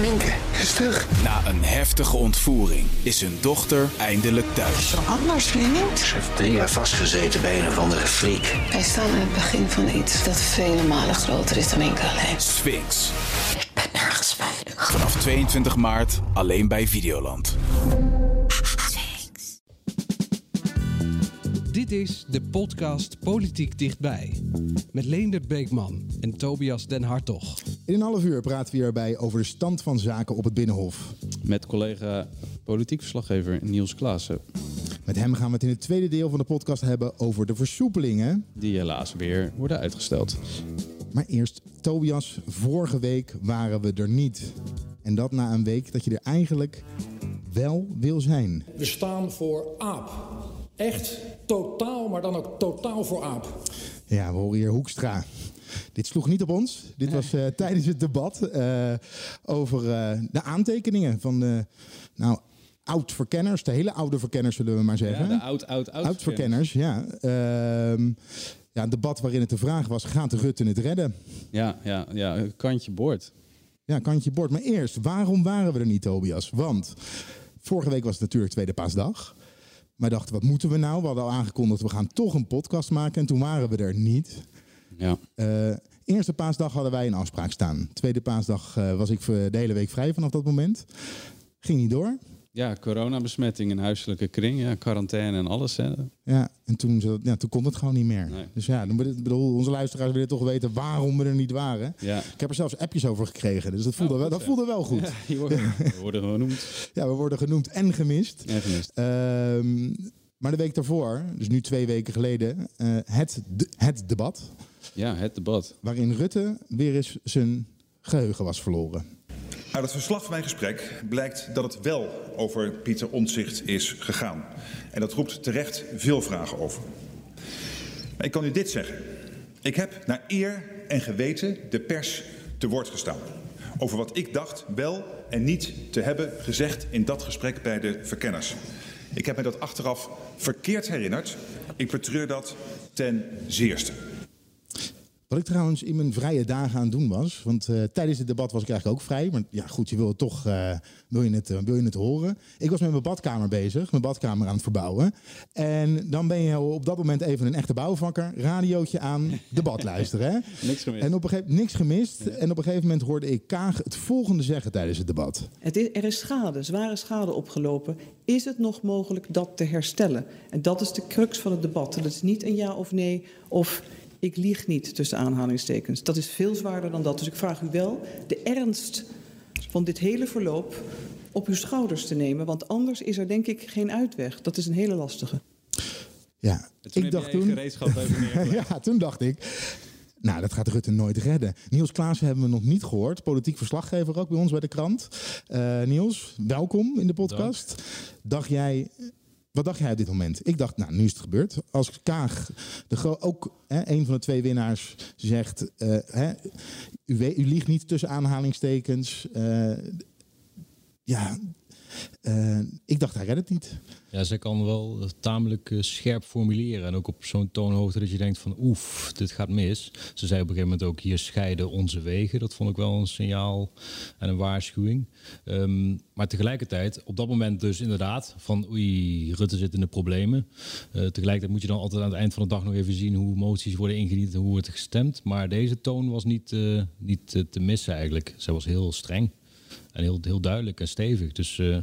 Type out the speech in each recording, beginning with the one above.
Minke is terug. Na een heftige ontvoering is hun dochter eindelijk thuis. Anders, vriend. Ze heeft drie jaar vastgezeten bij een of andere freak. Wij staan in het begin van iets dat vele malen groter is dan Minke alleen. Sphinx. Ik ben nergens veilig. Vanaf 22 maart alleen bij Videoland. Dit is de podcast Politiek Dichtbij. Met Leendert Beekman en Tobias Den Hartog. In een half uur praten we hierbij over de stand van zaken op het Binnenhof. Met collega politiek verslaggever Niels Klaassen. Met hem gaan we het in het tweede deel van de podcast hebben over de versoepelingen. Die helaas weer worden uitgesteld. Maar eerst, Tobias, vorige week waren we er niet. En dat na een week dat je er eigenlijk wel wil zijn. We staan voor aap. Echt totaal, maar dan ook totaal voor aap. Ja, we horen hier Hoekstra. Dit sloeg niet op ons. Dit was eh, tijdens het debat eh, over eh, de aantekeningen van de nou, oud-verkenners. De hele oude verkenners, zullen we maar zeggen. Ja, de oud, oud, oud. Oud-verkenners, ja. Ehm, ja. Een debat waarin het de vraag was, gaat Rutte het redden? Ja, ja, ja, kantje boord. Ja, kantje bord. Maar eerst, waarom waren we er niet, Tobias? Want vorige week was het natuurlijk Tweede Paasdag. Maar dachten, wat moeten we nou? We hadden al aangekondigd, we gaan toch een podcast maken. En toen waren we er niet. Ja. Eh, eerste paasdag hadden wij een afspraak staan. Tweede paasdag eh, was ik de hele week vrij vanaf dat moment. Ging niet door. Ja, coronabesmetting in huiselijke kring, ja, quarantaine en alles. Hè. Ja, en toen, zo- ja, toen kon het gewoon niet meer. Nee. Dus ja, dan bedoel, onze luisteraars willen toch weten waarom we er niet waren. Ja. Ik heb er zelfs appjes over gekregen, dus dat voelde, Oh, wel, goed, dat ja. voelde wel goed. Ja, die worden, genoemd. Ja, we worden genoemd en gemist. Ja, gemist. Ehm, maar de week daarvoor, dus nu twee weken geleden, eh, het, de- het debat. Ja, het debat. Waarin Rutte weer eens zijn geheugen was verloren. Uit het verslag van mijn gesprek blijkt dat het wel over Pieter Omtzigt is gegaan. En dat roept terecht veel vragen over. Maar ik kan u dit zeggen. Ik heb naar eer en geweten de pers te woord gestaan. Over wat ik dacht wel en niet te hebben gezegd in dat gesprek bij de verkenners. Ik heb me dat achteraf verkeerd herinnerd. Ik betreur dat ten zeerste. Wat ik trouwens in mijn vrije dagen aan het doen was. Want eh, tijdens het debat was ik eigenlijk ook vrij. Maar ja, goed, je wil het toch eh, wil je het, eh, wil je het horen. Ik was met mijn badkamer bezig, mijn badkamer aan het verbouwen. En dan ben je op dat moment even een echte bouwvakker. Radiootje aan, debat luisteren. Hè? Niks gemist. En op een gegeven niks gemist. En op een gegeven moment hoorde ik Kaag het volgende zeggen tijdens het debat. Het is, er is schade, zware schade opgelopen. Is het nog mogelijk dat te herstellen? En dat is de crux van het debat. Dat is niet een ja of nee of ik lieg niet tussen aanhalingstekens. Dat is veel zwaarder dan dat. Dus ik vraag u wel de ernst van dit hele verloop op uw schouders te nemen. Want anders is er denk ik geen uitweg. Dat is een hele lastige. Ja, Toen ik heb dacht toen. ja, toen dacht ik. Nou, dat gaat Rutte nooit redden. Niels Klaassen hebben we nog niet gehoord. Politiek verslaggever ook bij ons bij de krant. Eh, Niels, welkom in de podcast. Dacht jij, wat dacht jij op dit moment? Ik dacht, nou, nu is het gebeurd. Als Kaag, de ook hè, een van de twee winnaars, zegt... eh, hè, u, u liegt niet tussen aanhalingstekens. Eh, ja, eh, ik dacht, hij redt het niet. Ja, zij kan wel tamelijk eh, scherp formuleren. En ook op zo'n toonhoogte dat je denkt van oef, dit gaat mis. Ze zei op een gegeven moment ook hier scheiden onze wegen. Dat vond ik wel een signaal en een waarschuwing. Ehm, maar tegelijkertijd, op dat moment dus inderdaad van oei, Rutte zit in de problemen. Eh, tegelijkertijd moet je dan altijd aan het eind van de dag nog even zien hoe moties worden ingediend en hoe wordt gestemd. Maar deze toon was niet, niet te missen eigenlijk. Zij was heel streng. En heel, heel duidelijk en stevig. Dus eh,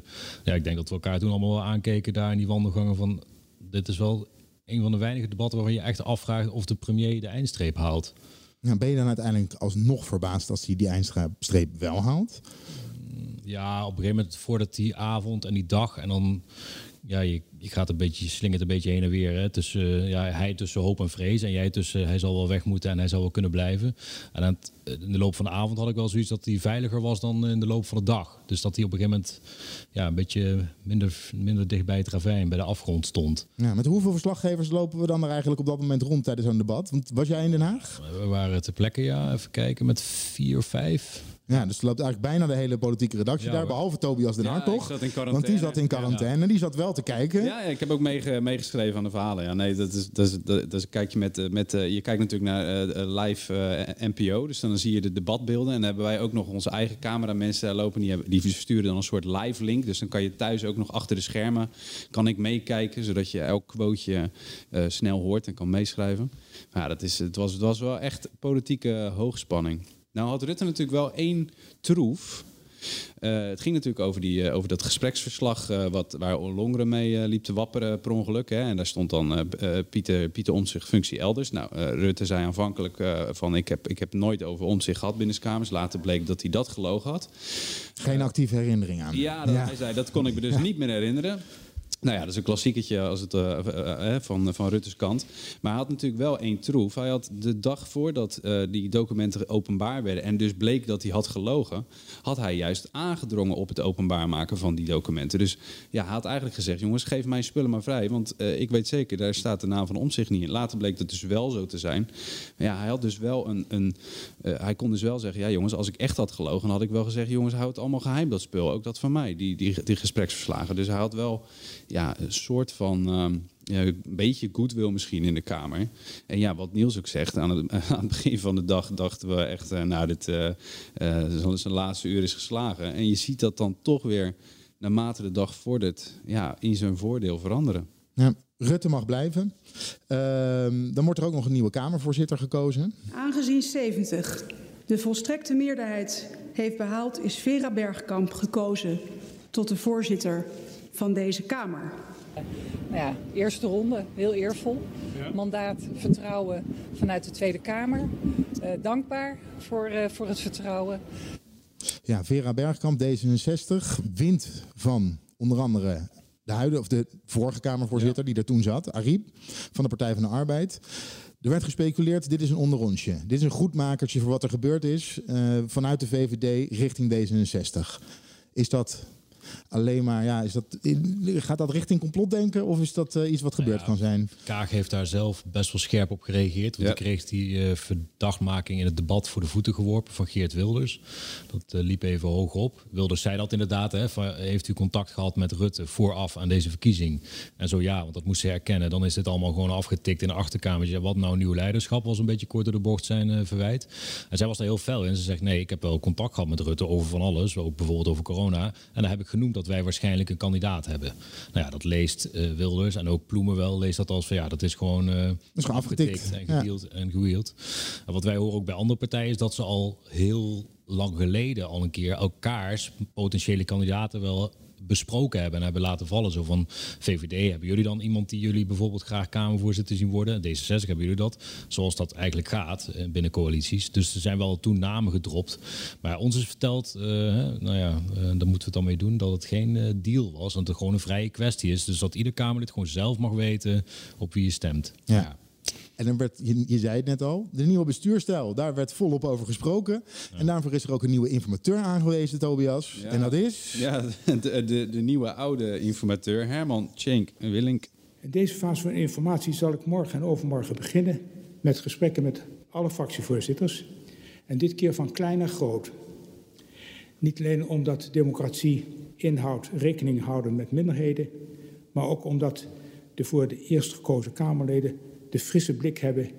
ja, ik denk dat we elkaar toen allemaal wel aankeken daar in die wandelgangen van... Dit is wel een van de weinige debatten waarvan je echt afvraagt of de premier de eindstreep haalt. Nou, ben je dan uiteindelijk alsnog verbaasd als hij die eindstreep wel haalt? Ja, op een gegeven moment voordat die avond en die dag en dan... Ja, je, je gaat een beetje, je slingert een beetje heen en weer. Hè, tussen, ja, hij tussen hoop en vrees en jij tussen hij zal wel weg moeten en hij zal wel kunnen blijven. En aan het- in de loop van de avond had ik wel zoiets dat hij veiliger was dan in de loop van de dag. Dus dat hij op een gegeven moment ja, een beetje minder, minder dicht bij het ravijn, bij de afgrond stond. Ja, met hoeveel verslaggevers lopen we dan er eigenlijk op dat moment rond tijdens zo'n debat? Want was jij in Den Haag? We waren ter plekke, ja, even kijken, met vier of vijf. Ja, dus er loopt eigenlijk bijna de hele politieke redactie Ja, daar, behalve Tobias Den Ja, Hart, ik toch? Want die zat in quarantaine, die zat wel te kijken. Ja, ja, ik heb ook meege- meegeschreven aan de verhalen. Ja, nee, dat is, dat is, dat is, kijk je, met, eh, met, eh, je kijkt natuurlijk naar eh, live NPO, dus dan zie je de debatbeelden. En dan hebben wij ook nog onze eigen cameramensen daar lopen. Die, hebben, die versturen dan een soort live link. Dus dan kan je thuis ook nog achter de schermen kan ik meekijken, zodat je elk quoteje eh, snel hoort en kan meeschrijven. Maar ja, dat is, het, was, het was wel echt politieke hoogspanning. Nou had Rutte natuurlijk wel één troef. Eh, het ging natuurlijk over, die, eh, over dat gespreksverslag eh, wat, waar Longeren mee liep te wapperen per ongeluk. Hè. En daar stond dan Pieter, Pieter Omtzigt functie elders. Nou, Rutte zei aanvankelijk van ik heb, ik heb nooit over Omtzigt gehad binnen de Kamers. Later bleek dat hij dat gelogen had. Geen actieve herinnering aan. Ja, dat, hij zei dat kon ik me dus niet meer herinneren. Nou ja, dat is een klassieketje als het, eh, eh, eh, van, van Rutte's kant. Maar hij had natuurlijk wel één troef. Hij had de dag voordat eh, die documenten openbaar werden... en dus bleek dat hij had gelogen... had hij juist aangedrongen op het openbaar maken van die documenten. Dus ja, hij had eigenlijk gezegd... jongens, geef mijn spullen maar vrij. Want ik weet zeker, daar staat de naam van Omtzigt niet in. Later bleek dat dus wel zo te zijn. Maar ja, hij had dus wel een... een hij kon dus wel zeggen... ja jongens, als ik echt had gelogen... dan had ik wel gezegd... jongens, houd het allemaal geheim, dat spul. Ook dat van mij, die, die, die gespreksverslagen. Dus hij had wel ja, een soort van... ehm, ja, een beetje goodwill misschien in de Kamer. En ja, wat Niels ook zegt, aan het, aan het begin van de dag dachten we echt, eh, nou, dit, eh eh, zijn laatste uur is geslagen. En je ziet dat dan toch weer, naarmate de dag vordert, ja, in zijn voordeel veranderen. Ja, Rutte mag blijven. Ehm, dan wordt er ook nog een nieuwe Kamervoorzitter gekozen. Aangezien 70 de volstrekte meerderheid heeft behaald, is Vera Bergkamp gekozen tot de voorzitter van deze Kamer. Nou ja, eerste ronde, heel eervol. Mandaat, vertrouwen vanuit de Tweede Kamer. Eh, dankbaar voor, eh, voor het vertrouwen. Ja, Vera Bergkamp, D66, wint van onder andere de huidige of de vorige Kamervoorzitter die er toen zat, Ariep, van de Partij van de Arbeid. Er werd gespeculeerd, dit is een onderrondje. Dit is een goedmakertje voor wat er gebeurd is eh, vanuit de VVD richting D66. Is dat alleen maar, ja, is dat, gaat dat richting complotdenken of is dat eh, iets wat gebeurd kan zijn? Kaag heeft daar zelf best wel scherp op gereageerd. Want Ja. die kreeg die eh, verdachtmaking in het debat voor de voeten geworpen van Geert Wilders. Dat eh, liep even hoog op. Wilders zei dat inderdaad. Hè, van, heeft u contact gehad met Rutte vooraf aan deze verkiezing? En zo ja, want dat moest ze herkennen. Dan is dit allemaal gewoon afgetikt in de achterkamertje. Wat nou nieuw leiderschap was een beetje kort door de bocht zijn eh, verwijt. En zij was daar heel fel in. Ze zegt nee, ik heb wel contact gehad met Rutte over van alles. Ook bijvoorbeeld over corona. En dan heb ik genoemd dat wij waarschijnlijk een kandidaat hebben. Nou ja, dat leest eh, Wilders en ook Ploemen wel leest dat als van ja, dat is gewoon, eh, is gewoon afgetikt. en Ja. gedeeld en gewield. En wat wij horen ook bij andere partijen is dat ze al heel lang geleden al een keer elkaars potentiële kandidaten wel besproken hebben en hebben laten vallen. Zo van VVD, hebben jullie dan iemand die jullie bijvoorbeeld graag Kamervoorzitter zien worden? D66 hebben jullie dat, zoals dat eigenlijk gaat eh, binnen coalities. Dus er zijn wel toen namen gedropt. Maar ons is verteld, eh, nou ja, eh, daar moeten we het dan mee doen, dat het geen deal was. Dat het gewoon een vrije kwestie is. Dus dat ieder Kamerlid gewoon zelf mag weten op wie je stemt. Ja. En dan werd, je, je zei het net al, de nieuwe bestuurstijl, daar werd volop over gesproken. En daarvoor is er ook een nieuwe informateur aangewezen, Tobias. Ja. En dat is? Ja, de, de, de nieuwe oude informateur Herman Tjenk Willink. In deze fase van informatie zal ik morgen en overmorgen beginnen met gesprekken met alle fractievoorzitters. En dit keer van klein naar groot. Niet alleen omdat democratie inhoudt rekening houden met minderheden, maar ook omdat de voor de eerst gekozen Kamerleden de frisse blik hebben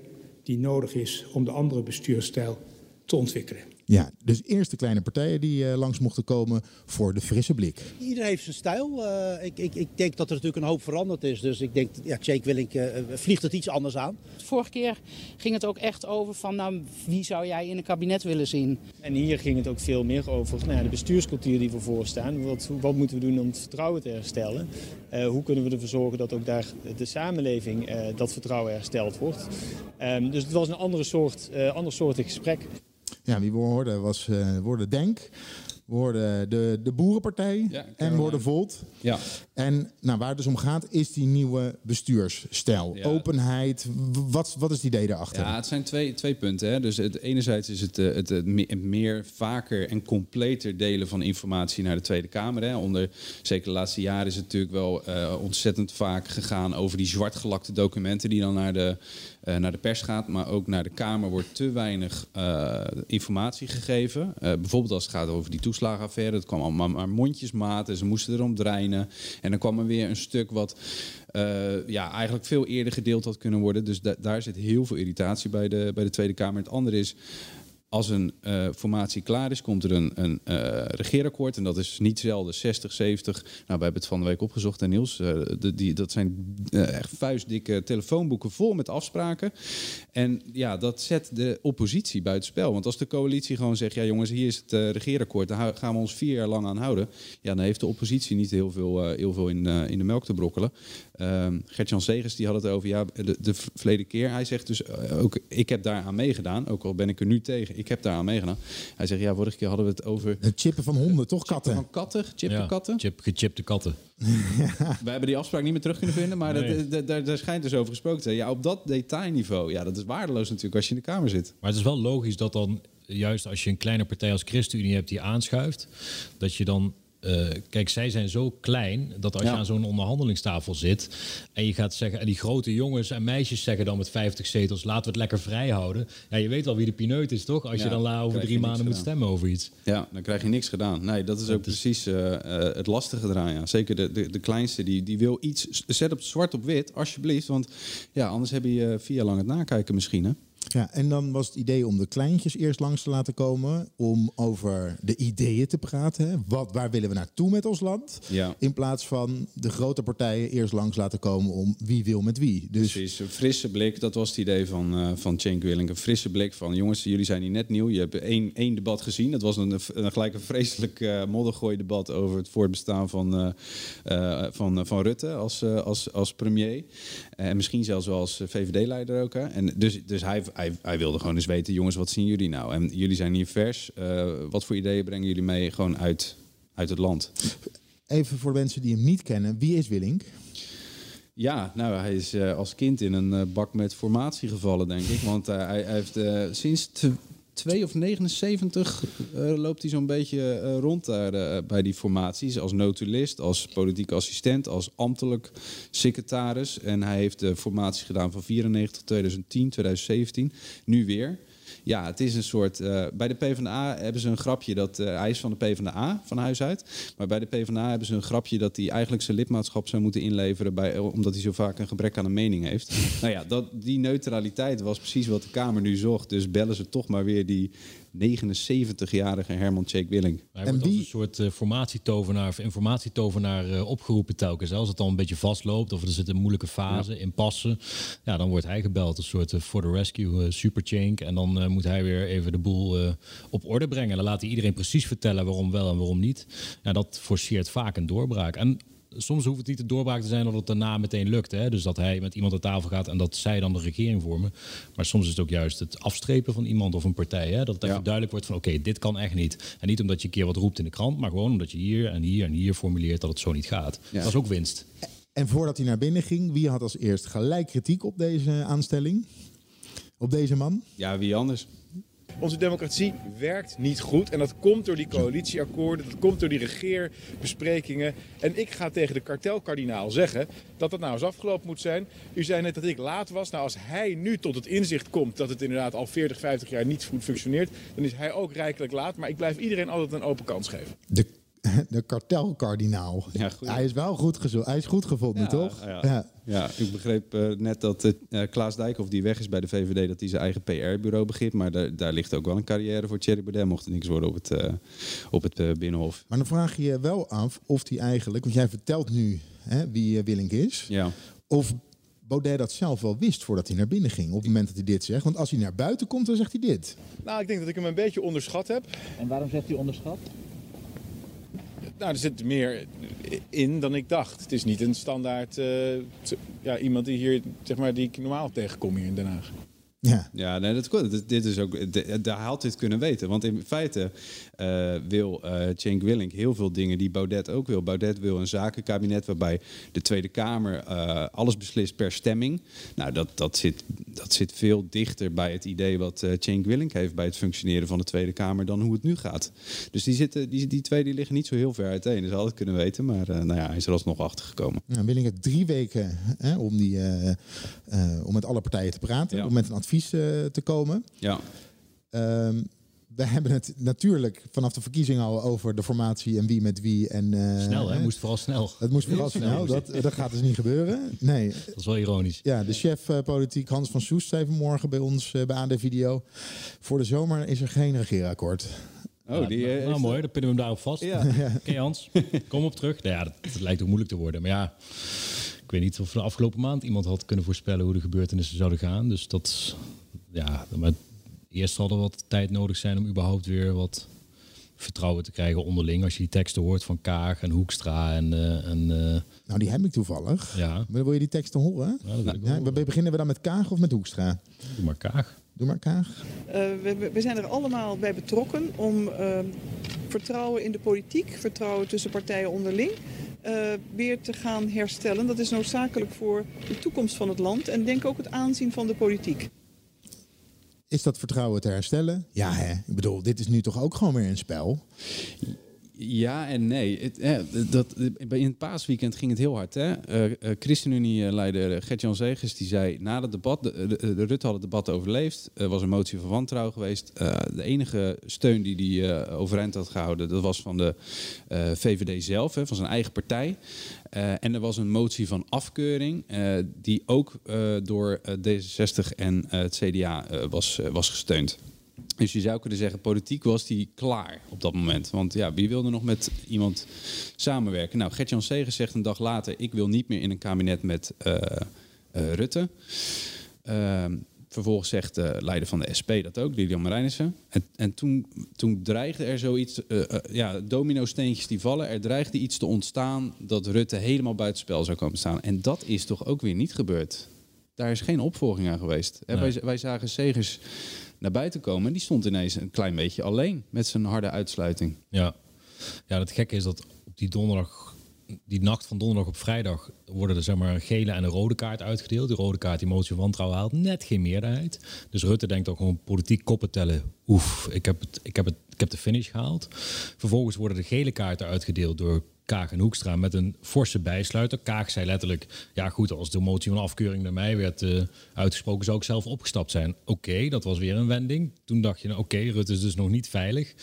die nodig is om de andere bestuurstijl te ontwikkelen. Ja, dus eerst de kleine partijen die eh, langs mochten komen voor de frisse blik. Iedereen heeft zijn stijl. Eh, ik, ik, ik denk dat er natuurlijk een hoop veranderd is. Dus ik denk, ja, Jake Willink eh, vliegt het iets anders aan. Vorige keer ging het ook echt over van nou, wie zou jij in een kabinet willen zien? En hier ging het ook veel meer over nou ja, de bestuurscultuur die we voorstaan. Wat, wat moeten we doen om het vertrouwen te herstellen? Eh, hoe kunnen we ervoor zorgen dat ook daar de samenleving eh, dat vertrouwen hersteld wordt? Ehm, dus het was een andere soort, eh ander soortig gesprek. Ja, wie we hoorden was, eh, we hoorden Denk, we hoorden de, de Boerenpartij en we hoorden Volt. Ja. En nou, waar het dus om gaat is die nieuwe bestuursstijl. Ja. Openheid, wat, wat is het idee daarachter? Ja, het zijn twee, twee punten. Hè. Dus het, enerzijds is het, eh, het, het me- meer, vaker en completer delen van informatie naar de Tweede Kamer. Hè. Onder, zeker de laatste jaren is het natuurlijk wel eh, ontzettend vaak gegaan over die zwartgelakte documenten die dan naar de eh, naar de pers gaat, maar ook naar de Kamer wordt te weinig eh, informatie gegeven. Eh, bijvoorbeeld als het gaat over die toeslagenaffaire. Het kwam allemaal maar mondjesmaat en ze moesten erom dreinen. En dan kwam er weer een stuk wat eh, ja, eigenlijk veel eerder gedeeld had kunnen worden. Dus da- daar zit heel veel irritatie bij de, bij de Tweede Kamer. Het andere is, als een eh, formatie klaar is, komt er een, een eh, regeerakkoord. En dat is niet zelden 60, 70. Nou, we hebben het van de week opgezocht, en Niels. eh, die, dat zijn echt vuistdikke telefoonboeken vol met afspraken. En ja, dat zet de oppositie buitenspel. Want als de coalitie gewoon zegt: ja, jongens, hier is het regeerakkoord. Daar gaan we ons vier jaar lang aan houden. Ja, dan heeft de oppositie niet heel veel, heel veel in, in de melk te brokkelen. Ehm Gert-Jan Segers die had het over ja, de, de verleden keer. Hij zegt dus ook: ik heb daar aan meegedaan. Ook al ben ik er nu tegen. Ik heb daar aan meegedaan. Hij zegt: ja, vorige keer hadden we het over. Het chippen van honden, toch katten? Van katten, chippen Ja, katten. Chip, gechipte katten. We hebben die afspraak niet meer terug kunnen vinden, maar Nee. dat- dat- daar, daar schijnt dus over gesproken te zijn. Ja, op dat detailniveau, ja, dat is waardeloos natuurlijk als je in de Kamer zit. Maar het is wel logisch dat dan, juist als je een kleine partij als ChristenUnie hebt die aanschuift, dat je dan. Eh, kijk, zij zijn zo klein dat als Ja. je aan zo'n onderhandelingstafel zit en je gaat zeggen, en die grote jongens en meisjes zeggen dan met 50 zetels, laten we het lekker vrij houden. Ja, je weet al wie de pineut is, toch? Als Ja, je dan la over drie maanden moet stemmen over iets. Ja, dan krijg je niks gedaan. Nee, dat is ook precies eh, eh, het lastige eraan. Ja. Zeker de, de, de kleinste, die, die wil iets... Zet op zwart op wit, alsjeblieft. Want ja, anders heb je eh, vier jaar lang het nakijken misschien, hè? Ja, en dan was het idee om de kleintjes eerst langs te laten komen. Om over de ideeën te praten. Hè. Wat, waar willen we naartoe met ons land? Ja. In plaats van de grote partijen eerst langs laten komen om wie wil met wie. Dus Precies, een frisse blik. Dat was het idee van, eh van Cenk Willink. Een frisse blik van, jongens, jullie zijn hier net nieuw. Je hebt één, één debat gezien. Dat was een, een gelijk een vreselijk eh moddergooi debat over het voortbestaan van, eh, van, van Rutte als, als, als premier. En misschien zelfs wel als VVD-leider ook. Hè. En dus dus hij, hij, hij wilde gewoon eens weten, jongens, wat zien jullie nou? En jullie zijn hier vers. Eh, wat voor ideeën brengen jullie mee gewoon uit, uit het land? even voor de mensen die hem niet kennen. Wie is Willink? Ja, nou, hij is eh, als kind in een eh, bak met formatie gevallen, denk ik. Want hij, hij heeft sinds 2 of 79 eh, loopt hij zo'n beetje eh, rond daar eh, bij die formaties. Als notulist, als politiek assistent, als ambtelijk secretaris. En hij heeft de formatie gedaan van 94, 2010, 2017. Nu weer. Ja, het is een soort. eh, bij de PvdA hebben ze een grapje dat. eh, hij is van de PvdA van huis uit. Maar bij de PvdA hebben ze een grapje dat hij eigenlijk zijn lidmaatschap zou moeten inleveren. Bij, eh, omdat hij zo vaak een gebrek aan een mening heeft. nou ja, dat, die neutraliteit was precies wat de Kamer nu zocht. Dus bellen ze toch maar weer die 79-jarige Herman Tjeek Willing. Hij wordt als een soort eh, formatietovenaar of informatietovenaar eh, opgeroepen telkens. Als het dan een beetje vastloopt of er zit een moeilijke fase in passen. Ja, dan wordt hij gebeld. Een soort eh, for the rescue superchank. En dan eh, moet hij weer even de boel eh, op orde brengen. En dan laat hij iedereen precies vertellen waarom wel en waarom niet. Ja, dat forceert vaak een doorbraak. En soms hoeft het niet de doorbraak te zijn dat het daarna meteen lukt. Hè? Dus dat hij met iemand aan tafel gaat en dat zij dan de regering vormen. Maar soms is het ook juist het afstrepen van iemand of een partij. Hè? Dat het even duidelijk wordt van oké, dit kan echt niet. En niet omdat je een keer wat roept in de krant, maar gewoon omdat je hier en hier en hier formuleert dat het zo niet gaat. Ja. Dat is ook winst. En voordat hij naar binnen ging, wie had als eerst gelijk kritiek op deze aanstelling? Op deze man? Ja, wie anders? Onze democratie werkt niet goed en dat komt door die coalitieakkoorden, dat komt door die regeerbesprekingen. En ik ga tegen de kartelkardinaal zeggen dat dat nou eens afgelopen moet zijn. U zei net dat ik laat was. Nou, als hij nu tot het inzicht komt dat het inderdaad al 40, 50 jaar niet goed functioneert, dan is hij ook rijkelijk laat. Maar ik blijf iedereen altijd een open kans geven. De, de kartelkardinaal. hij is wel goed, gezo- hij is goed gevonden, Ja, toch? Ja, ja. ik begreep eh, net dat eh, Klaas Dijkhoff, die weg is bij de VVD, dat hij zijn eigen PR-bureau begint. Maar daar, daar ligt ook wel een carrière voor Thierry Baudet, mocht er niks worden op het, eh, op het Binnenhof. Maar dan vraag je je wel af of hij eigenlijk, want jij vertelt nu hè, wie Willink is, Ja. of Baudet dat zelf wel wist voordat hij naar binnen ging, op het moment dat hij dit zegt. Want als hij naar buiten komt, dan zegt hij dit. Nou, ik denk dat ik hem een beetje onderschat heb. En waarom zegt u onderschat? Nou, er zit meer in dan ik dacht. Het is niet een standaard eh, ja, iemand die hier, zeg maar, die ik normaal tegenkom hier in Den Haag. Ja. Ja, nee, dat. Dit- Dit is ook, daar had dit kunnen weten. Want in feite eh, wil eh Cenk Willink heel veel dingen die Baudet ook wil. Baudet wil een zakenkabinet waarbij de Tweede Kamer eh, alles beslist per stemming. Nou, dat, dat, zit, dat zit veel dichter bij het idee wat eh Cenk Willink heeft bij het functioneren van de Tweede Kamer dan hoe het nu gaat. Dus die, zitten, die, die twee die liggen niet zo heel ver uiteen. Dus had het kunnen weten, maar nou ja, hij is er alsnog achter gekomen. Nou, Willink heeft drie weken hè, om, die, om met alle partijen te praten, om met een advies eh, te komen. Ja. Ehm, we hebben het natuurlijk vanaf de verkiezingen al over de formatie en wie met wie. En, eh, Snel, hè? Moest vooral snel. Het moest vooral snel. snel. Dat, dat gaat dus niet gebeuren. Nee. Dat is wel ironisch. Ja, de chef eh, politiek Hans van Soest zei vanmorgen bij ons eh, bij AD Video. Voor de zomer is er geen regeerakkoord. Oh, die, nou, nou, is- mooi, dan pinnen we hem daarop vast. Ja. Oké Hans, kom op terug. Nou ja, dat, dat lijkt ook moeilijk te worden. Maar ja, ik weet niet of de afgelopen maand iemand had kunnen voorspellen hoe de gebeurtenissen zouden gaan. Dus dat, ja, maar eerst zal er wat tijd nodig zijn om überhaupt weer wat vertrouwen te krijgen onderling. Als je die teksten hoort van Kaag en Hoekstra en... eh, en eh, Nou, die heb ik toevallig. Ja. Maar wil je die teksten horen? Ja, dat wil ik wel Ja, horen. beginnen we dan met Kaag of met Hoekstra? Doe maar Kaag. Doe maar Kaag. Eh, we, we- zijn er allemaal bij betrokken om eh, vertrouwen in de politiek, vertrouwen tussen partijen onderling, weer te gaan herstellen. Dat is noodzakelijk voor de toekomst van het land en denk ook het aanzien van de politiek. Is dat vertrouwen te herstellen? Ja, hè? Ik bedoel, dit is nu toch ook gewoon weer een spel? Ja en nee. Het, dat, in het paasweekend ging het heel hard. Hè? Eh, ChristenUnie-leider Gert-Jan Zegers die zei... na het debat, de, Rutte had het debat overleefd. Er was een motie van wantrouwen geweest. Eh, de enige steun die hij overeind had gehouden... dat was van de VVD zelf, hè, van zijn eigen partij. En er was een motie van afkeuring... die ook door eh, D66 en het CDA was, was gesteund. Dus je zou kunnen zeggen, politiek was die klaar op dat moment. Want ja, wie wilde nog met iemand samenwerken? Nou, Gert-Jan Segers zegt een dag later... ik wil niet meer in een kabinet met eh, eh, Rutte. Ehm, vervolgens zegt de leider van de SP dat ook, Lilian Marijnissen. En, en toen, toen dreigde er zoiets... eh, ja, domino-steentjes die vallen. Er dreigde iets te ontstaan dat Rutte helemaal buitenspel zou komen staan. En dat is toch ook weer niet gebeurd? Daar is geen opvolging aan geweest. En Nee. wij, wij zagen Segers naar buiten komen. Die stond ineens een klein beetje alleen met zijn harde uitsluiting. Ja. ja, het gekke is dat op die donderdag, die nacht van donderdag op vrijdag, worden er zeg maar een gele en een rode kaart uitgedeeld. Die rode kaart, die motie van wantrouwen haalt net geen meerderheid. Dus Rutte denkt ook gewoon politiek koppen tellen. Oef, ik heb, het, ik, heb het, ik heb de finish gehaald. Vervolgens worden de gele kaarten uitgedeeld door Kaag en Hoekstra met een forse bijsluiter. Kaag zei letterlijk, ja goed, als de motie van afkeuring naar mij werd eh, uitgesproken, zou ik zelf opgestapt zijn. Oké, dat was weer een wending. Toen dacht je, nou, oké, Rutte is dus nog niet veilig.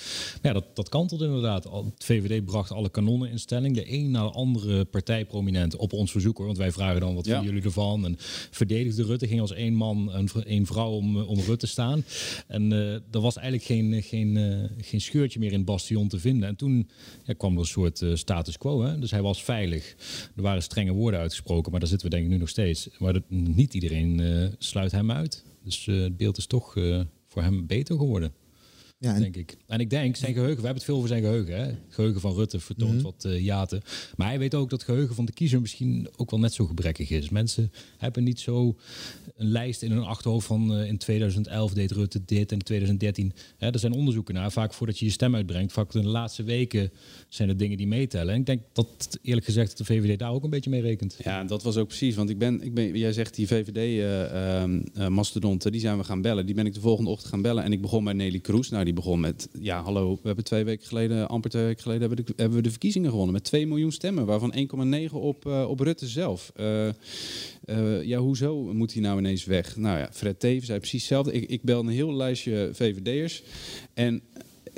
Maar ja, dat, dat kantelde inderdaad. Het VVD bracht alle kanonnen in stelling. De een na de andere partijprominent op ons verzoek, hoor, want wij vragen dan, wat Ja. vinden jullie ervan? En verdedigde Rutte, ging als één man en één vrouw om, eh, om Rutte staan. En eh, er was eigenlijk geen, geen, geen scheurtje meer in het bastion te vinden. En toen ja, kwam er een soort eh, quo. Hè? Dus hij was veilig. Er waren strenge woorden uitgesproken, maar daar zitten we denk ik nu nog steeds. Maar dat, niet iedereen eh, sluit hem uit. Dus eh, het beeld is toch eh, voor hem beter geworden. Ja, en- denk ik. En ik denk, zijn geheugen, we hebben het veel over zijn geheugen. Hè? Het geheugen van Rutte vertoont Mhm. wat eh jaten. Maar hij weet ook dat het geheugen van de kiezer misschien ook wel net zo gebrekkig is. Mensen hebben niet zo een lijst in hun achterhoofd van eh, in 2011 deed Rutte dit en in 2013. Hè, er zijn onderzoeken naar. Vaak voordat je je stem uitbrengt, vaak in de laatste weken zijn er dingen die meetellen. En ik denk dat eerlijk gezegd de VVD daar ook een beetje mee rekent. Ja, dat was ook precies. Want ik ben, ik ben, jij zegt die VVD-mastodonten, die zijn we gaan bellen. Die ben ik de volgende ochtend gaan bellen. En ik begon bij Nelly Kroes. Nou, die begon met, ja hallo, we hebben twee weken geleden, amper twee weken geleden, hebben, de, hebben we de verkiezingen gewonnen. Met 2 miljoen stemmen, waarvan 1,9 op, eh, op Rutte zelf. Eh, eh, ja, hoezo moet hij nou ineens weg? Nou ja, Fred Teven zei precies hetzelfde. Ik, ik bel een heel lijstje VVD'ers. En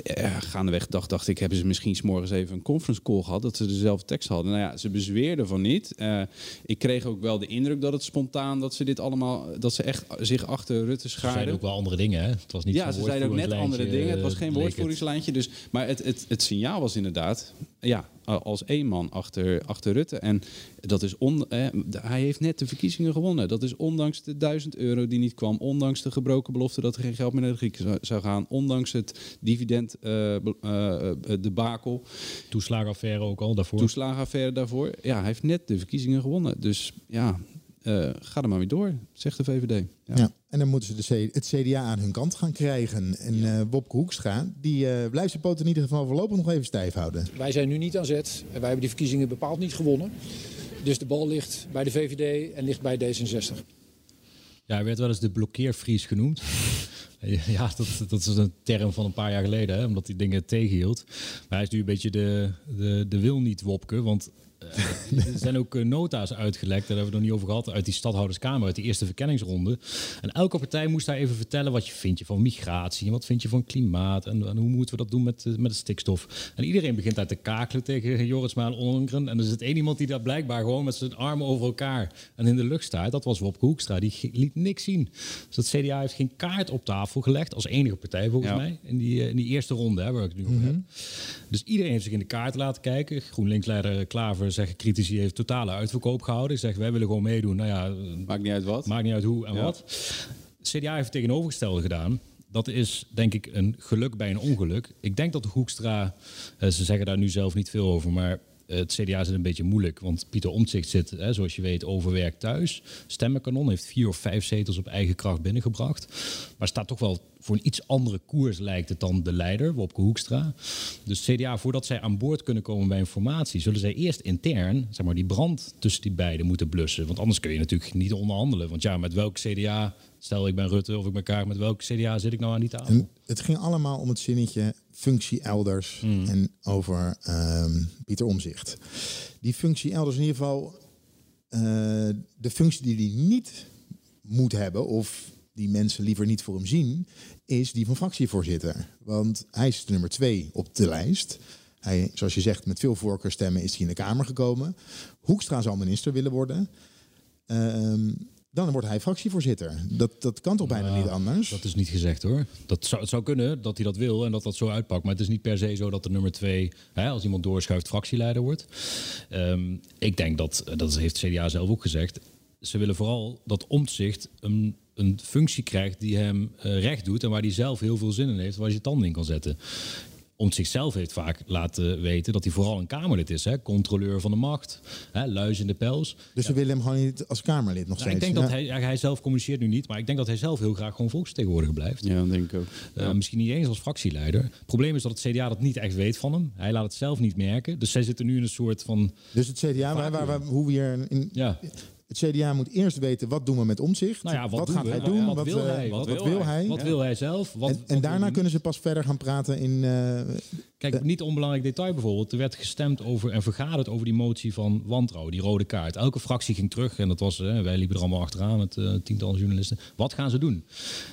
ja, gaandeweg dacht, dacht ik, hebben ze misschien s'morgens even een conference call gehad, dat ze dezelfde tekst hadden. Nou ja, ze bezweerden van niet. Eh, ik kreeg ook wel de indruk dat het spontaan, dat ze dit allemaal, dat ze echt zich achter Rutte Ze zeiden schaarden. ook wel andere dingen. Hè? Het was niet ja, ze zeiden ook net andere dingen. Het was eh, geen het. woordvoeringslijntje. Dus, maar het, het, het signaal was inderdaad, ja, als één man achter, achter Rutte. En dat is on, eh, hij heeft net de verkiezingen gewonnen. Dat is ondanks de 1000 euro die niet kwam. Ondanks de gebroken belofte dat er geen geld meer naar de Grieken zou, zou gaan. Ondanks het dividend eh, eh, debakel. Toeslagenaffaire ook al daarvoor. Toeslagenaffaire daarvoor. Ja, hij heeft net de verkiezingen gewonnen. Dus ja, eh, ga er maar weer door, zegt de VVD. Ja. En dan moeten ze de C- het CDA aan hun kant gaan krijgen. En eh Wopke Hoekstra, die eh, blijft zijn poot in ieder geval voorlopig nog even stijf houden. Wij zijn nu niet aan zet en wij hebben die verkiezingen bepaald niet gewonnen. Dus de bal ligt bij de VVD en ligt bij D66. Ja, hij werd wel eens de blokkeervries genoemd. Ja, dat, dat is een term van een paar jaar geleden, hè, omdat hij dingen tegenhield. Maar hij is nu een beetje de, de, de wil niet wopke, want er zijn ook eh, nota's uitgelekt, daar hebben we het nog niet over gehad, uit die stadhouderskamer, uit die eerste verkenningsronde. En elke partij moest daar even vertellen wat je vindt je van migratie en wat vind je van klimaat en, en hoe moeten we dat doen met, eh, met de stikstof. En iedereen begint daar te kakelen tegen Jorisma en Ollongren. En er zit één iemand die daar blijkbaar gewoon met zijn armen over elkaar en in de lucht staat. Dat was Wopke Hoekstra, die liet niks zien. Dus het CDA heeft geen kaart op tafel gelegd, als enige partij volgens Ja. mij, in die, eh, in die eerste ronde hè, waar ik het nu over heb. Dus iedereen heeft zich in de kaart laten kijken. GroenLinks-leider Klaver, zeggen critici, heeft totale uitverkoop gehouden. Zegt, wij willen gewoon meedoen. Nou ja, Maakt niet uit wat. Maakt niet uit hoe en Ja. wat. CDA heeft het tegenovergestelde gedaan. Dat is denk ik een geluk bij een ongeluk. Ik denk dat de Hoekstra, eh, ze zeggen daar nu zelf niet veel over, maar het CDA zit een beetje moeilijk. Want Pieter Omtzigt zit, hè, zoals je weet, overwerkt thuis. Stemmenkanon heeft vier of vijf zetels op eigen kracht binnengebracht. Maar staat toch wel voor een iets andere koers lijkt het dan de leider, Wopke Hoekstra. Dus CDA, voordat zij aan boord kunnen komen bij een formatie, zullen zij eerst intern zeg maar, die brand tussen die beiden moeten blussen. Want anders kun je natuurlijk niet onderhandelen. Want ja, met welk CDA, stel ik ben Rutte of ik ben Kaag, met welk CDA zit ik nou aan die tafel? Het ging allemaal om het zinnetje functie elders en over ehm, Pieter Omzicht. Die functie elders in ieder geval, eh, de functie die hij niet moet hebben of die mensen liever niet voor hem zien, is die van fractievoorzitter. Want hij is de nummer twee op de lijst. Hij, zoals je zegt, met veel voorkeurstemmen is hij in de Kamer gekomen. Hoekstra zal minister willen worden. Ehm, dan wordt hij fractievoorzitter. Dat, dat kan toch bijna Nou, niet anders? Dat is niet gezegd hoor. Dat zou, het zou kunnen dat hij dat wil en dat dat zo uitpakt. Maar het is niet per se zo dat de nummer twee, hè, als iemand doorschuift, fractieleider wordt. Ehm, ik denk dat, dat heeft CDA zelf ook gezegd. Ze willen vooral dat omzicht een, een functie krijgt die hem eh, recht doet en waar hij zelf heel veel zin in heeft, waar hij je tanden in kan zetten. Om zichzelf heeft vaak laten weten dat hij vooral een Kamerlid is. Hè? Controleur van de macht, hè? luis in de pels. Dus ze willen hem gewoon niet als Kamerlid nog Nou, steeds. ik denk dat hij, hij zelf communiceert nu niet, maar ik denk dat hij zelf heel graag gewoon volksvertegenwoordiger blijft. Ja, dat denk ik ook. Eh, misschien niet eens als fractieleider. Het probleem is dat het CDA dat niet echt weet van hem. Hij laat het zelf niet merken. Dus zij zitten nu in een soort van. Dus het CDA, waar, waar, waar- hoe we hier in, Ja. Het CDA moet eerst weten wat doen we met omzicht. Nou ja, wat, doen gaat we? hij Nou doen? ja, wat, wil eh, hij? Wat, wil hij? Wat wil hij zelf? Wat, en, en daarna kunnen ze pas verder gaan praten in. eh, Kijk, niet onbelangrijk detail bijvoorbeeld. Er werd gestemd over en vergaderd over die motie van wantrouwen, die rode kaart. Elke fractie ging terug en dat was, hè, wij liepen er allemaal achteraan met eh, tientallen journalisten. Wat gaan ze doen?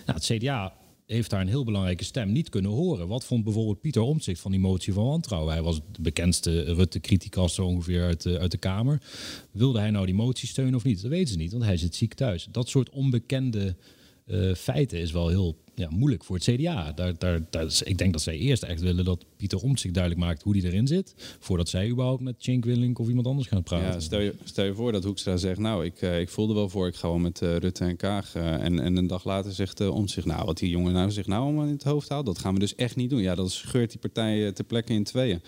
Nou, het CDA heeft daar een heel belangrijke stem niet kunnen horen. Wat vond bijvoorbeeld Pieter Omtzigt van die motie van wantrouwen? Hij was de bekendste Rutte-criticas ongeveer uit de, uit de Kamer. Wilde hij nou die motie steunen of niet? Dat weten ze niet, want hij zit ziek thuis. Dat soort onbekende eh, feiten is wel heel ja, moeilijk voor het CDA. Daar, daar, ik denk dat zij eerst echt willen dat Pieter Omtzigt duidelijk maakt hoe die erin zit. Voordat zij überhaupt met Cenk Willink of iemand anders gaan praten. Ja, stel, je, stel je voor dat Hoekstra zegt, nou, ik, eh, ik voelde wel voor, ik ga wel met eh, Rutte en Kaag. en, en een dag later zegt uh, zich, nou, wat die jongen nou zich nou allemaal in het hoofd haalt, dat gaan we dus echt niet doen. Ja, dat scheurt die partij eh, ter plekke in tweeën.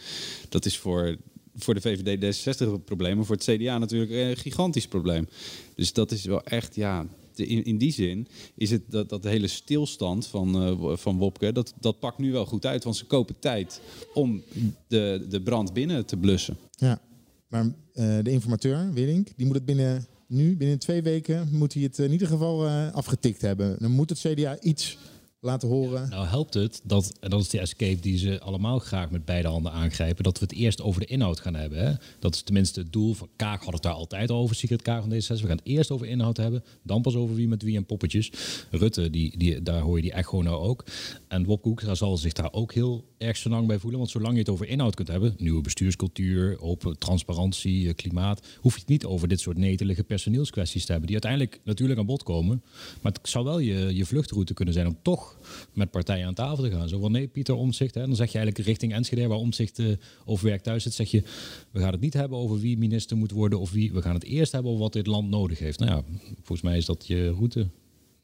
Dat is voor, voor de VVD D66 een probleem, maar voor het CDA natuurlijk een gigantisch probleem. Dus dat is wel echt, ja... de- In, in die zin is het dat, dat hele stilstand van, eh, van Wopke, dat, dat pakt nu wel goed uit. Want ze kopen tijd om de, de brand binnen te blussen. ja, maar eh, de informateur, Willink, die moet het binnen nu, binnen twee weken, moet hij het in ieder geval eh, afgetikt hebben. Dan moet het CDA iets laten horen. Nou helpt het, dat, en dat is de escape die ze allemaal graag met beide handen aangrijpen, dat we het eerst over de inhoud gaan hebben. Hè? Dat is tenminste het doel van Kaag had het daar altijd over, Secret Kaag van D66. We gaan het eerst over inhoud hebben, dan pas over wie met wie en poppetjes. Rutte, die, die, daar hoor je die echo nou ook. En Wopke Hoekstra zal zich daar ook heel erg zo lang bij voelen, want zolang je het over inhoud kunt hebben, nieuwe bestuurscultuur, open transparantie, eh, klimaat, hoef je het niet over dit soort netelige personeelskwesties te hebben, die uiteindelijk natuurlijk aan bod komen. Maar het zou wel je, je vluchtroute kunnen zijn om toch met partijen aan tafel te gaan. Zo van nee, Pieter Omtzigt. Hè, dan zeg je eigenlijk richting Enschede, waar Omtzigt eh over werk thuis zit, zeg je, we gaan het niet hebben over wie minister moet worden of wie. We gaan het eerst hebben over wat dit land nodig heeft. Nou ja, volgens mij is dat je route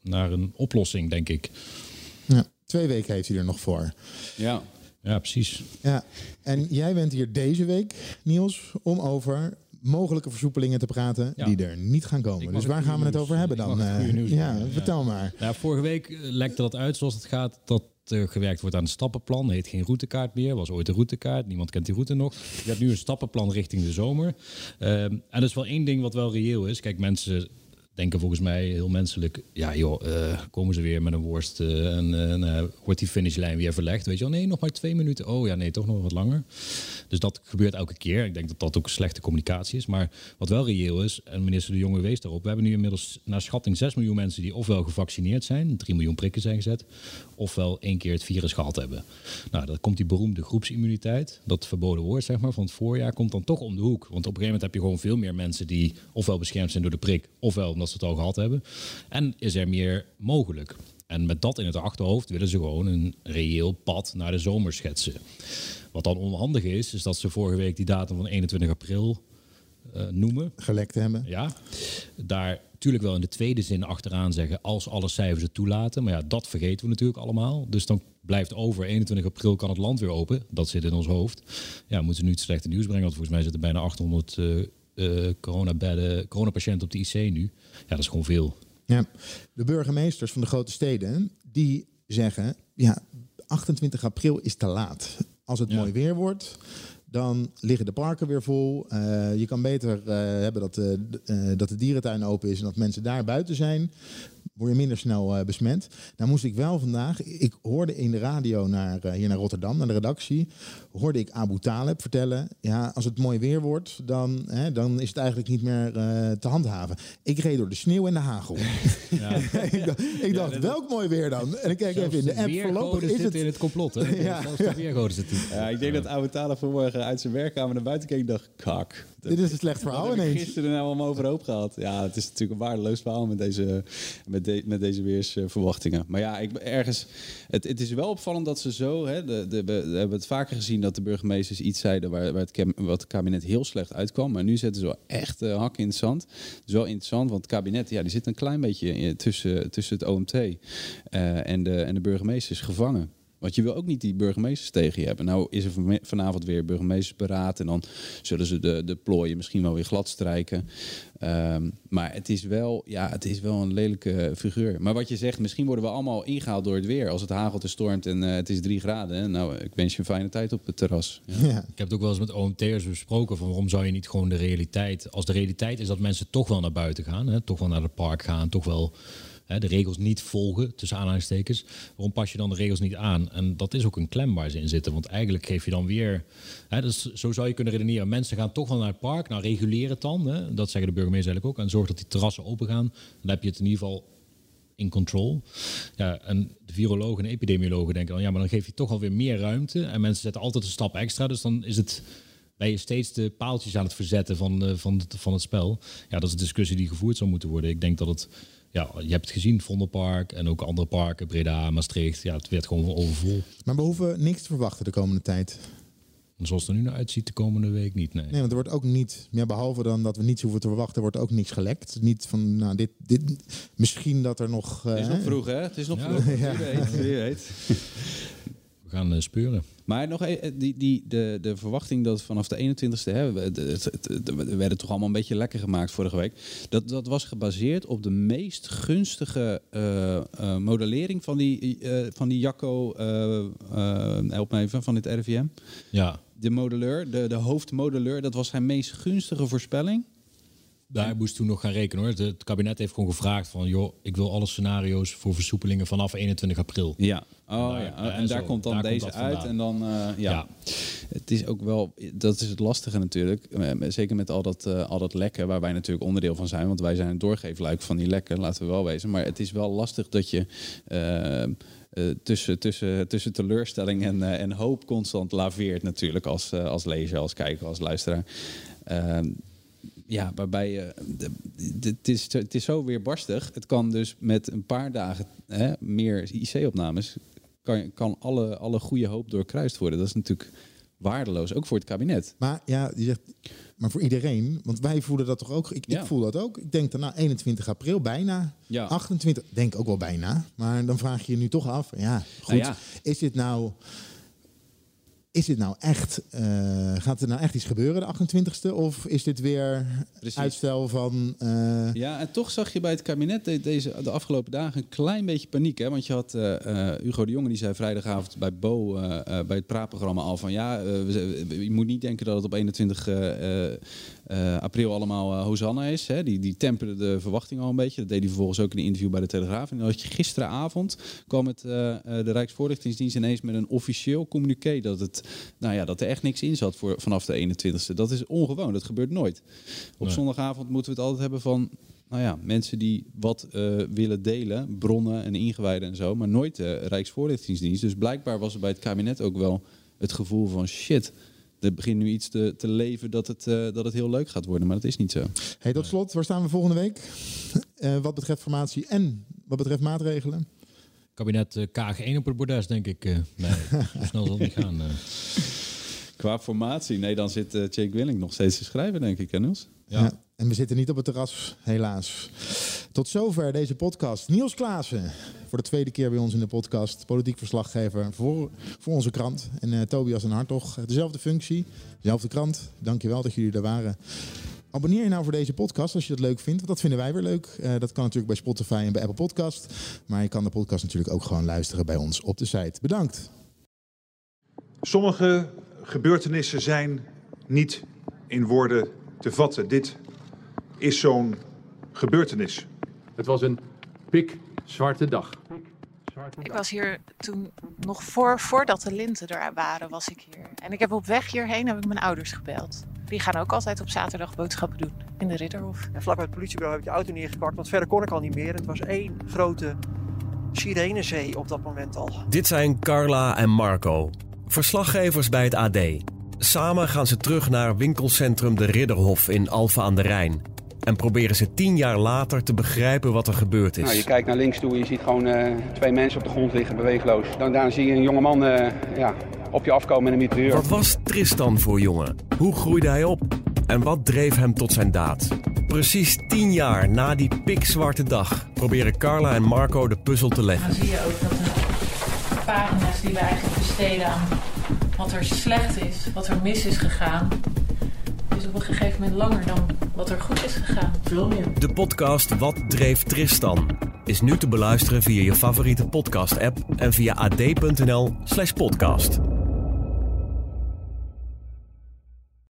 naar een oplossing, denk ik. Ja, twee weken heeft hij er nog voor. Ja. Ja, precies. Ja, en jij bent hier deze week, Niels, om over mogelijke versoepelingen te praten Ja. die er niet gaan komen. Dus waar gaan we het over hebben dan? Eh, ja, vertel maar. Ja, vorige week eh, lekte dat uit zoals het gaat dat er gewerkt wordt aan een stappenplan. Heet geen routekaart meer. Was ooit een routekaart. Niemand kent die route nog. Je hebt nu een stappenplan richting de zomer. Ehm, en er is wel één ding wat wel reëel is. Kijk, mensen denken volgens mij heel menselijk. Ja joh, eh, komen ze weer met een worst eh, en eh, wordt die finishlijn weer verlegd. Weet je wel, nee, nog maar twee minuten. Oh ja, nee, toch nog wat langer. Dus dat gebeurt elke keer. Ik denk dat dat ook slechte communicatie is. Maar wat wel reëel is, en minister De Jonge wees daarop. We hebben nu inmiddels naar schatting 6 miljoen mensen die ofwel gevaccineerd zijn, 3 miljoen prikken zijn gezet, ofwel één keer het virus gehad hebben. Nou, dan komt die beroemde groepsimmuniteit, dat verboden woord zeg maar, van het voorjaar, komt dan toch om de hoek. Want op een gegeven moment heb je gewoon veel meer mensen die ofwel beschermd zijn door de prik, ofwel omdat ze het al gehad hebben. En is er meer mogelijk. En met dat in het achterhoofd willen ze gewoon een reëel pad naar de zomer schetsen. Wat dan onhandig is, is dat ze vorige week die datum van 21 april eh, noemen. Gelekt hebben. Ja. Daar natuurlijk wel in de tweede zin achteraan zeggen als alle cijfers het toelaten. Maar ja, dat vergeten we natuurlijk allemaal. Dus dan blijft over 21 april kan het land weer open. Dat zit in ons hoofd. Ja, moeten we nu het slechte nieuws brengen. Want volgens mij zitten bijna 800 eh eh, coronabedden, coronapatiënten op de IC nu. Ja, dat is gewoon veel. Ja, de burgemeesters van de grote steden, die zeggen, ja, 28 april is te laat. Als het mooi weer wordt, dan liggen de parken weer vol. Eh, je kan beter eh, hebben dat, eh, dat de dierentuin open is en dat mensen daar buiten zijn. Word je minder snel eh, besmet. Nou moest ik wel vandaag, ik hoorde in de radio naar, eh, hier naar Rotterdam, naar de redactie, hoorde ik Abu Taleb vertellen, ja, als het mooi weer wordt, dan, hè, dan is het eigenlijk niet meer eh, te handhaven. Ik reed door de sneeuw en de hagel. ik dacht, ik dacht welk mooi weer dan? En ik kijk even in de app, voorlopig is het... in het complot. Hè? Ja, Zelfs de weergoden zitten. Ja, ik denk dat oude Talen vanmorgen uit zijn werkkamer naar buiten keek en dacht, kak. Dit is een slecht verhaal heb ik ineens. gisteren nou allemaal overhoop gehad. Ja, het is natuurlijk een waardeloos verhaal met deze, met de, met deze weersverwachtingen. Maar ja, ik, ergens, het, het is wel opvallend dat ze zo... Hè, de, de, we hebben het vaker gezien dat de burgemeesters iets zeiden... waar, waar het, wat het kabinet heel slecht uitkwam. Maar nu zetten ze wel echt uh, hak in het zand. Het is wel interessant, want het kabinet ja, die zit een klein beetje in- tussen, tussen het OMT eh, en, de, en de burgemeesters gevangen. Want je wil ook niet die burgemeesters tegen je hebben. Nou is er van- vanavond weer burgemeestersberaad. En dan zullen ze de, de plooien misschien wel weer glad strijken. Ehm, maar het is, wel, ja, het is wel een lelijke figuur. Maar wat je zegt, misschien worden we allemaal ingehaald door het weer. Als het hagelt en stormt en eh, het is drie graden. hè. Nou, ik wens je een fijne tijd op het terras. Ja. Ik heb het ook wel eens met OMT'ers besproken van waarom zou je niet gewoon de realiteit... Als de realiteit is dat mensen toch wel naar buiten gaan, hè, toch wel naar het park gaan, toch wel hè, de regels niet volgen, tussen aanhalingstekens. Waarom pas je dan de regels niet aan? En dat is ook een klem waar ze in zitten, want eigenlijk geef je dan weer... Hè, dus zo zou je kunnen redeneren, mensen gaan toch wel naar het park, nou reguleer het dan. Hè, dat zeggen de burgemeester eigenlijk ook. En zorg dat die terrassen open gaan. Dan heb je het in ieder geval in control. Ja, en de virologen en epidemiologen denken dan, ja, maar dan geef je toch alweer meer ruimte. En mensen zetten altijd een stap extra. Dus dan is het, ben je steeds de paaltjes aan het verzetten van, eh, van, van het spel. Ja, dat is een discussie die gevoerd zou moeten worden. Ik denk dat het, ja, je hebt het gezien, Vondelpark en ook andere parken, Breda, Maastricht. Ja, het werd gewoon overvol. Maar we hoeven niks te verwachten de komende tijd. En zoals het er nu naar uitziet, de komende week niet, nee. Nee, want er wordt ook niet, ja, behalve dan dat we niets hoeven te verwachten, wordt ook niks gelekt. Niet van, nou, dit, dit, misschien dat er nog. Het is eh, nog vroeg, hè? Het is nog Ja. vroeg. Ja. Wie weet, wie weet. Gaan eh, speuren. Maar nog e- die, die, de, de verwachting dat vanaf de 21ste, hè, we- het, het, we werden toch allemaal een beetje lekker gemaakt vorige week. Dat, dat was gebaseerd op de meest gunstige eh, eh, modellering van die, eh, van die Jacco, eh, eh, help me even, van dit RIVM. Ja. De modelleur, de, de hoofdmodelleur, dat was zijn meest gunstige voorspelling. Daar moest toen nog gaan rekenen hoor. Het, kabinet heeft gewoon gevraagd van... joh, ik wil alle scenario's voor versoepelingen vanaf 21 april. Ja, oh, Daar- ja. en daar zo, komt dan daar deze uit. En dan, eh, ja. Ja. Het is ook wel, dat is het lastige natuurlijk. Eh, Zeker met al dat, eh, al dat lekken, waar wij natuurlijk onderdeel van zijn. Want wij zijn het doorgeefluik van die lekken, laten we wel wezen. Maar het is wel lastig dat je. tussen, tussen, tussen teleurstelling en, en hoop constant laveert natuurlijk als, als lezer, als kijker, als luisteraar. Ja, waarbij je. de- Het is, het is zo weerbarstig. Het kan dus met een paar dagen hè, meer IC-opnames. Kan, kan alle, alle goede hoop doorkruist worden. Dat is natuurlijk waardeloos, ook voor het kabinet. Maar ja, je zegt, maar voor iedereen, want wij voelen dat toch ook. Ik, Ja. ik voel dat ook. Ik denk dan nou 21 april bijna. Ja. 28, denk ook wel bijna. Maar dan vraag je je nu toch af, ja, goed. Nou ja. Is dit nou is dit nou echt, eh, gaat er nou echt iets gebeuren de 28e? Of is dit weer Precies. uitstel van... eh, Ja, en toch zag je bij het kabinet de- deze, de afgelopen dagen een klein beetje paniek. Hè? Want je had eh, Hugo de Jonge, die zei vrijdagavond bij Bo, bij het praatprogramma al van... ja, je moet niet denken dat het op 21 eh, april allemaal eh, Hosanna is. Hè? Die, die temperde de verwachting al een beetje. Dat deed hij vervolgens ook in een interview bij de Telegraaf. En dan had je gisteravond kwam het, eh, de Rijksvoorlichtingsdienst ineens met een officieel communiqué... dat, het, nou ja, dat er echt niks in zat voor, vanaf de 21ste. Dat is ongewoon, dat gebeurt nooit. Op Nee. zondagavond moeten we het altijd hebben van nou ja, mensen die wat willen delen, bronnen en ingewijden en zo, maar nooit de Rijksvoorlichtingsdienst. Dus blijkbaar was er bij het kabinet ook wel het gevoel van shit, er begint nu iets te, te leven dat het, eh, dat het heel leuk gaat worden, maar dat is niet zo. Hey, tot slot, waar staan we volgende week? Eh, wat betreft formatie en wat betreft maatregelen? Kabinet eh, Kaag 1 op het bordes, denk ik. eh. nee, zo snel zal het niet gaan. eh. Qua formatie, nee, dan zit eh Jake Willing nog steeds te schrijven, denk ik, hè Niels? Ja. En we zitten niet op het terras, helaas. Tot zover deze podcast. Niels Klaassen, voor de tweede keer bij ons in de podcast. Politiek verslaggever voor, voor onze krant. En eh, Tobias en Hartog, dezelfde functie, dezelfde krant. Dankjewel dat jullie er waren. Abonneer je nou voor deze podcast als je dat leuk vindt. Want dat vinden wij weer leuk. Eh, dat kan natuurlijk bij Spotify en bij Apple Podcast. Maar je kan de podcast natuurlijk ook gewoon luisteren bij ons op de site. Bedankt. Sommige gebeurtenissen zijn niet in woorden te vatten. Dit is zo'n gebeurtenis. Het was een pikzwarte dag. Ik was hier toen nog voor, voordat de linten er waren, was ik hier. En ik heb op weg hierheen heb ik mijn ouders gebeld. Die gaan ook altijd op zaterdag boodschappen doen in de Ridderhof. En vlak bij het politiebureau heb ik de auto neergepakt, want verder kon ik al niet meer. Het was één grote sirenezee op dat moment al. Dit zijn Carla en Marco, verslaggevers bij het AD. Samen gaan ze terug naar winkelcentrum De Ridderhof in Alphen aan de Rijn. En proberen ze tien jaar later te begrijpen wat er gebeurd is. Nou, je kijkt naar links toe en je ziet gewoon eh, twee mensen op de grond liggen, beweegloos. Dan daarna zie je een jongeman eh ja, op je afkomen met een mitrailleur. Wat was Tristan voor jongen? Hoe groeide hij op? En wat dreef hem tot zijn daad? Precies tien jaar na die pikzwarte dag proberen Carla en Marco de puzzel te leggen. Dan zie je ook dat de pagina's die we eigenlijk besteden aan wat er slecht is, wat er mis is gegaan, op een gegeven moment langer dan wat er goed is gegaan. Veel meer. De podcast Wat dreef Tristan is nu te beluisteren via je favoriete podcast-app en via ad.nl/podcast.